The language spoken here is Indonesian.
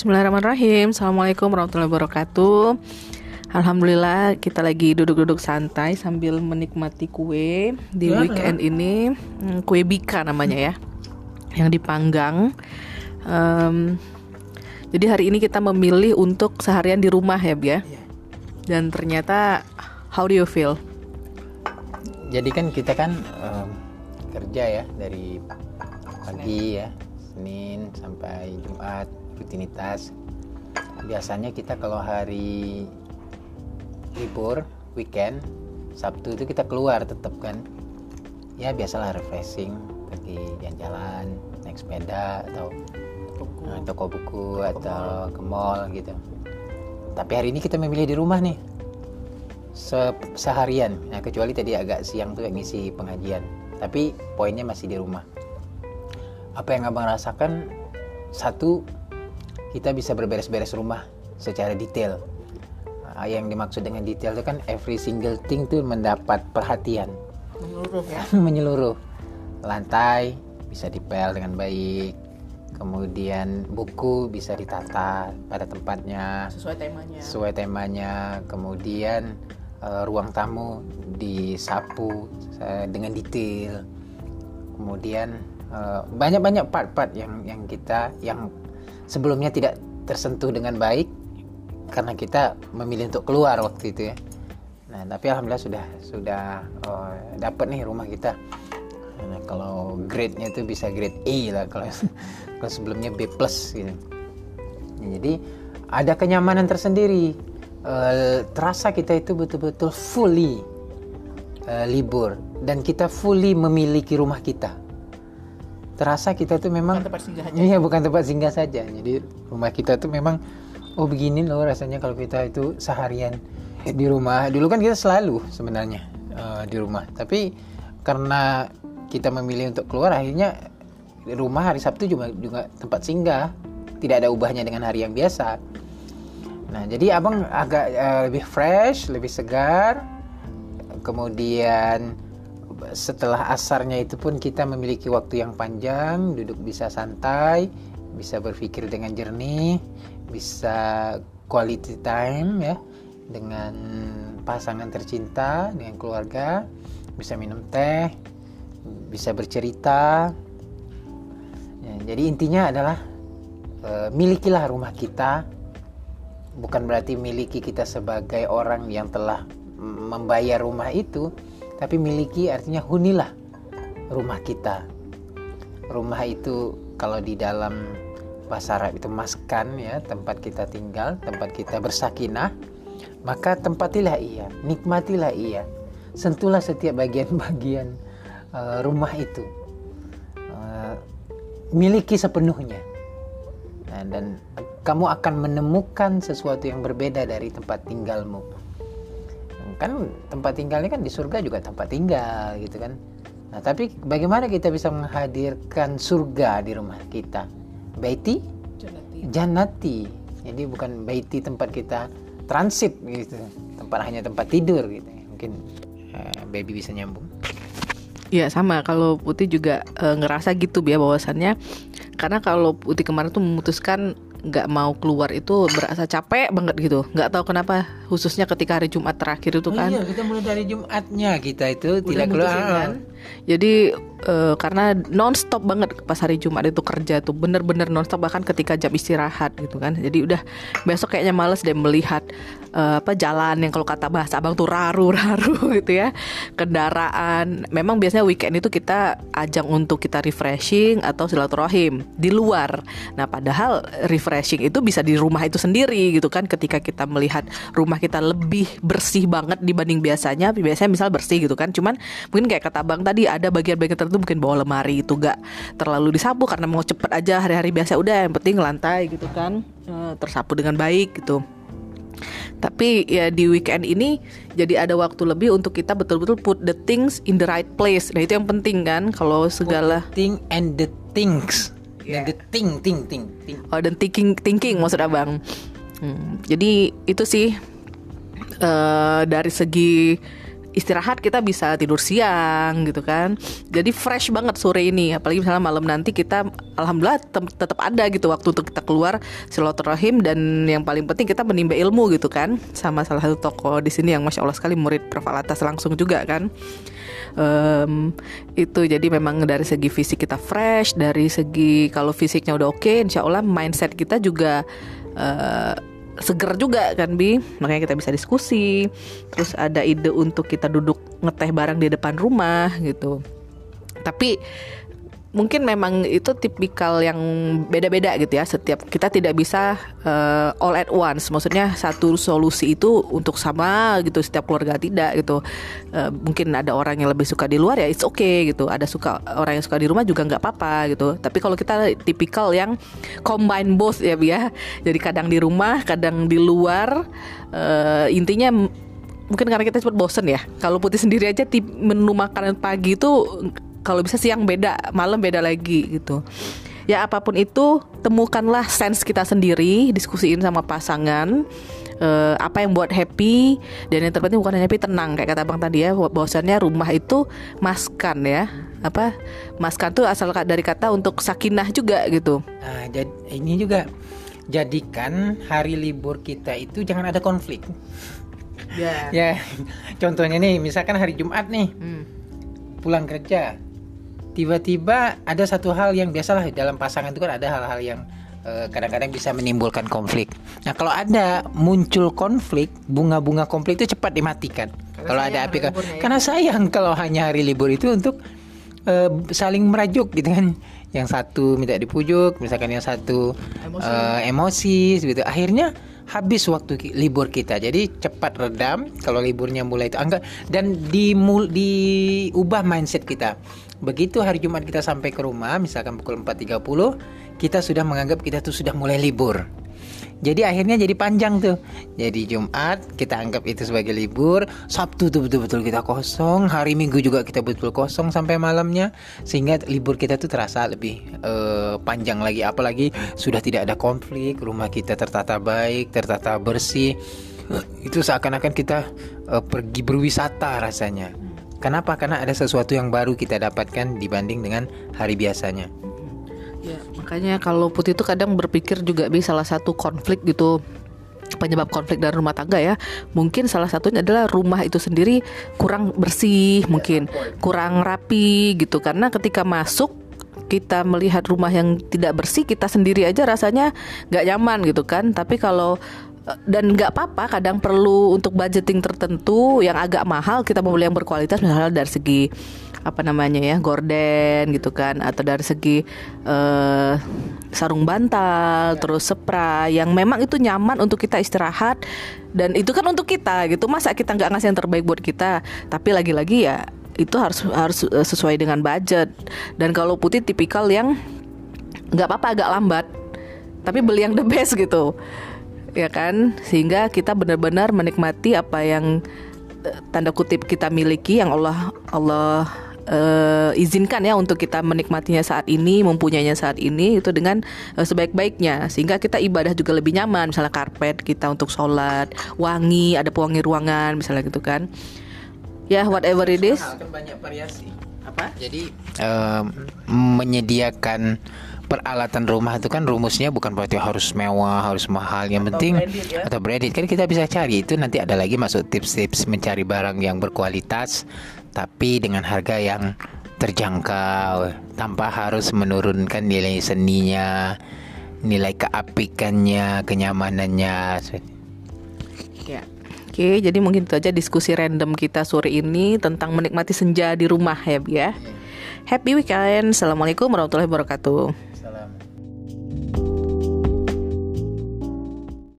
Bismillahirrahmanirrahim Assalamualaikum warahmatullahi wabarakatuh Alhamdulillah kita lagi duduk-duduk santai sambil menikmati kue Di Ya. weekend ini hmm, Kue bika namanya ya Yang dipanggang Em, Jadi hari ini kita memilih untuk seharian di rumah ya Bia Iya. Dan ternyata How do you feel? Jadi kan kita kan em, kerja ya dari pagi ya Senin sampai Jumat rutinitas. Biasanya kita kalau hari libur weekend Sabtu itu kita keluar tetap kan. Ya biasalah refreshing pergi jalan-jalan naik sepeda atau eh, toko buku atau ke mall gitu. Tapi hari ini kita memilih di rumah nih. Se- seharian. Nah kecuali tadi agak siang tuh ngisi pengajian. Tapi poinnya masih di rumah. Apa yang abang rasakan? Satu kita bisa berberes-beres rumah secara detail. Nah, yang dimaksud dengan detail itu kan every single thing tuh mendapat perhatian. Menurut ya? Menyeluruh. Lantai bisa dipel dengan baik kemudian buku bisa ditata pada tempatnya Sesuai temanya. sesuai temanya kemudian eh, ruang tamu disapu eh, dengan detail. Kemudian eh, banyak-banyak part-part yang yang kita yang sebelumnya tidak tersentuh dengan baik karena kita memilih untuk keluar waktu itu ya nah tapi alhamdulillah sudah sudah eh, dapat nih rumah kita nah, kalau grade-nya itu bisa grade A lah kalau kalau sebelumnya B plus gitu Ya, jadi ada kenyamanan tersendiri. Eh, terasa kita itu betul-betul fully eh, libur dan kita fully memiliki rumah kita. Terasa kita tuh memang Bukan tempat singgah aja. Iya, bukan tempat singgah saja. Jadi rumah kita tuh memang oh begini loh rasanya kalau kita itu seharian di rumah. Dulu kan kita selalu sebenarnya eh, di rumah. Tapi karena kita memilih untuk keluar akhirnya di rumah hari Sabtu juga juga tempat singgah. Tidak ada ubahnya dengan hari yang biasa. Nah, jadi abang agak eh, lebih fresh, lebih segar. Kemudian setelah asarnya itu pun kita memiliki waktu yang panjang, duduk bisa santai, bisa berpikir dengan jernih, bisa quality time ya dengan pasangan tercinta, dengan keluarga, bisa minum teh, bisa bercerita. Ya, jadi intinya adalah eh, milikilah rumah kita bukan berarti miliki kita sebagai orang yang telah membayar rumah itu, tapi miliki artinya hunilah rumah kita. Rumah itu kalau di dalam bahasa Arab itu maskan ya, tempat kita tinggal, tempat kita bersakinah, maka tempatilah ia, nikmatilah ia. Sentuhlah setiap bagian-bagian eh, rumah itu. Eh, miliki sepenuhnya. Nah, dan kamu akan menemukan sesuatu yang berbeda dari tempat tinggalmu. Kan tempat tinggalnya kan di surga juga tempat tinggal gitu kan. Nah, tapi bagaimana kita bisa menghadirkan surga di rumah kita? Baiti Jannati. Jadi bukan baiti tempat kita transit gitu. Tempat hanya tempat tidur gitu. Mungkin eh, baby bisa nyambung. Iya sama kalau Putih juga eh, ngerasa gitu ya bahwasannya karena kalau Putih kemarin tuh memutuskan nggak mau keluar itu berasa capek banget gitu nggak tahu kenapa khususnya ketika hari Jumat terakhir itu kan iya, kita mulai dari Jumatnya kita itu Udah tidak keluar. kan? Jadi eh, karena nonstop banget pas hari Jumat itu kerja tuh bener-bener nonstop bahkan ketika jam istirahat gitu kan. Jadi udah besok kayaknya males deh melihat eh, apa jalan yang kalau kata bahasa abang tuh raru-raru gitu ya kendaraan. Memang biasanya weekend itu kita ajang untuk kita refreshing atau silaturahim di luar. Nah padahal refreshing itu bisa di rumah itu sendiri gitu kan. Ketika kita melihat rumah kita lebih bersih banget dibanding biasanya. Biasanya misal bersih gitu kan. Cuman mungkin kayak kata abang tadi ada bagian-bagian tertentu mungkin bawah lemari itu gak terlalu disapu karena mau cepet aja hari-hari biasa udah yang penting lantai gitu kan eh, tersapu dengan baik gitu tapi ya di weekend ini jadi ada waktu lebih untuk kita betul-betul put the things in the right place nah itu yang penting kan kalau segala thing and the things. Yeah. And the thing, thing, thing, thing. oh dan thinking thinking maksud abang Hmm, jadi itu sih eh, dari segi istirahat kita bisa tidur siang gitu kan. Jadi fresh banget sore ini. Apalagi misalnya malam nanti kita alhamdulillah tetap ada gitu waktu untuk kita keluar silaturahim. Dan yang paling penting kita menimba ilmu gitu kan sama salah satu toko di sini yang masya allah sekali murid Prof. Alatas langsung juga kan. Um, itu jadi memang dari segi fisik kita fresh dari segi kalau fisiknya udah oke okay, insya Allah mindset kita juga uh, seger juga kan bi? Makanya kita bisa diskusi. Terus ada ide untuk kita duduk ngeteh bareng di depan rumah gitu. Tapi mungkin memang itu tipikal yang beda-beda gitu ya setiap kita tidak bisa uh, all at once. Maksudnya satu solusi itu untuk sama gitu setiap keluarga tidak gitu. Uh, mungkin ada orang yang lebih suka di luar ya it's okay gitu. Ada suka orang yang suka di rumah juga nggak apa-apa gitu. Tapi kalau kita tipikal yang combine both ya ya jadi kadang di rumah kadang di luar uh, intinya mungkin karena kita cepat bosen ya. Kalau putih sendiri aja menu makanan pagi itu kalau bisa siang beda malam beda lagi gitu. Ya apa pun itu temukanlah sense kita sendiri diskusiin sama pasangan uh, apa yang buat happy dan yang terpenting bukan hanya happy tenang. Kayak kata bang tadi ya bahwasannya rumah itu maskan ya. Apa? Maskan tuh asal dari kata untuk sakinah juga gitu. Nah, jadi ini juga jadikan hari libur kita itu jangan ada konflik. Yeah. ya contohnya nih misalkan hari Jumat nih hmm. pulang kerja tiba-tiba ada satu hal yang biasalah dalam pasangan itu kan ada hal-hal yang eh, kadang-kadang bisa menimbulkan konflik. Nah kalau ada muncul konflik, bunga-bunga konflik itu cepat dimatikan. kalau ada api, ya. karena sayang kalau hanya hari libur itu untuk uh, saling merajuk gitu kan. Yang satu minta dipujuk, misalkan yang satu emosi, uh, emosi gitu. Akhirnya habis waktu libur kita. Jadi cepat redam kalau liburnya mulai itu anggap dan di diubah mindset kita. Begitu hari Jumat kita sampai ke rumah, misalkan pukul 4.30, kita sudah menganggap kita tuh sudah mulai libur. Jadi akhirnya jadi panjang tuh. Jadi Jumat kita anggap itu sebagai libur, Sabtu tuh betul-betul kita kosong, hari Minggu juga kita betul kosong sampai malamnya, sehingga libur kita tuh terasa lebih uh, panjang lagi. Apalagi sudah tidak ada konflik, rumah kita tertata baik, tertata bersih. Itu seakan-akan kita uh, pergi berwisata rasanya. Kenapa? Karena ada sesuatu yang baru kita dapatkan dibanding dengan hari biasanya. Ya, makanya kalau Putih itu kadang berpikir juga bisa salah satu konflik gitu penyebab konflik dalam rumah tangga ya mungkin salah satunya adalah rumah itu sendiri kurang bersih mungkin kurang rapi gitu. Karena ketika masuk kita melihat rumah yang tidak bersih kita sendiri aja rasanya nggak nyaman gitu kan. Tapi kalau dan nggak apa-apa kadang perlu untuk budgeting tertentu yang agak mahal kita mau beli yang berkualitas misalnya dari segi apa namanya ya gorden gitu kan. Atau dari segi uh, sarung bantal ya. terus spray yang memang itu nyaman untuk kita istirahat. Dan itu kan untuk kita gitu. Masa kita nggak ngasih yang terbaik buat kita? Tapi lagi-lagi ya itu harus harus eh, sesuai dengan budget. Dan kalau putih tipikal yang nggak apa-apa agak lambat. Tapi beli yang the best gitu. Ya kan? Sehingga kita benar-benar menikmati apa yang uh, tanda kutip kita miliki yang Allah Allah uh, izinkan ya untuk kita menikmatinya saat ini, mempunyainya saat ini itu dengan uh, sebaik-baiknya sehingga kita ibadah juga lebih nyaman, misalnya karpet kita untuk sholat, wangi, ada pewangi ruangan misalnya gitu kan. Ya, whatever it is. banyak variasi. Apa? Jadi um, menyediakan peralatan rumah itu kan rumusnya bukan berarti harus mewah, harus mahal. Yang atau penting branded, ya? atau branded kan kita bisa cari itu nanti ada lagi masuk tips-tips mencari barang yang berkualitas tapi dengan harga yang terjangkau tanpa harus menurunkan nilai seninya, nilai keapikannya, kenyamanannya. Ya. Oke, jadi mungkin itu aja diskusi random kita sore ini tentang menikmati senja di rumah ya, ya. Happy weekend. Assalamualaikum warahmatullahi wabarakatuh.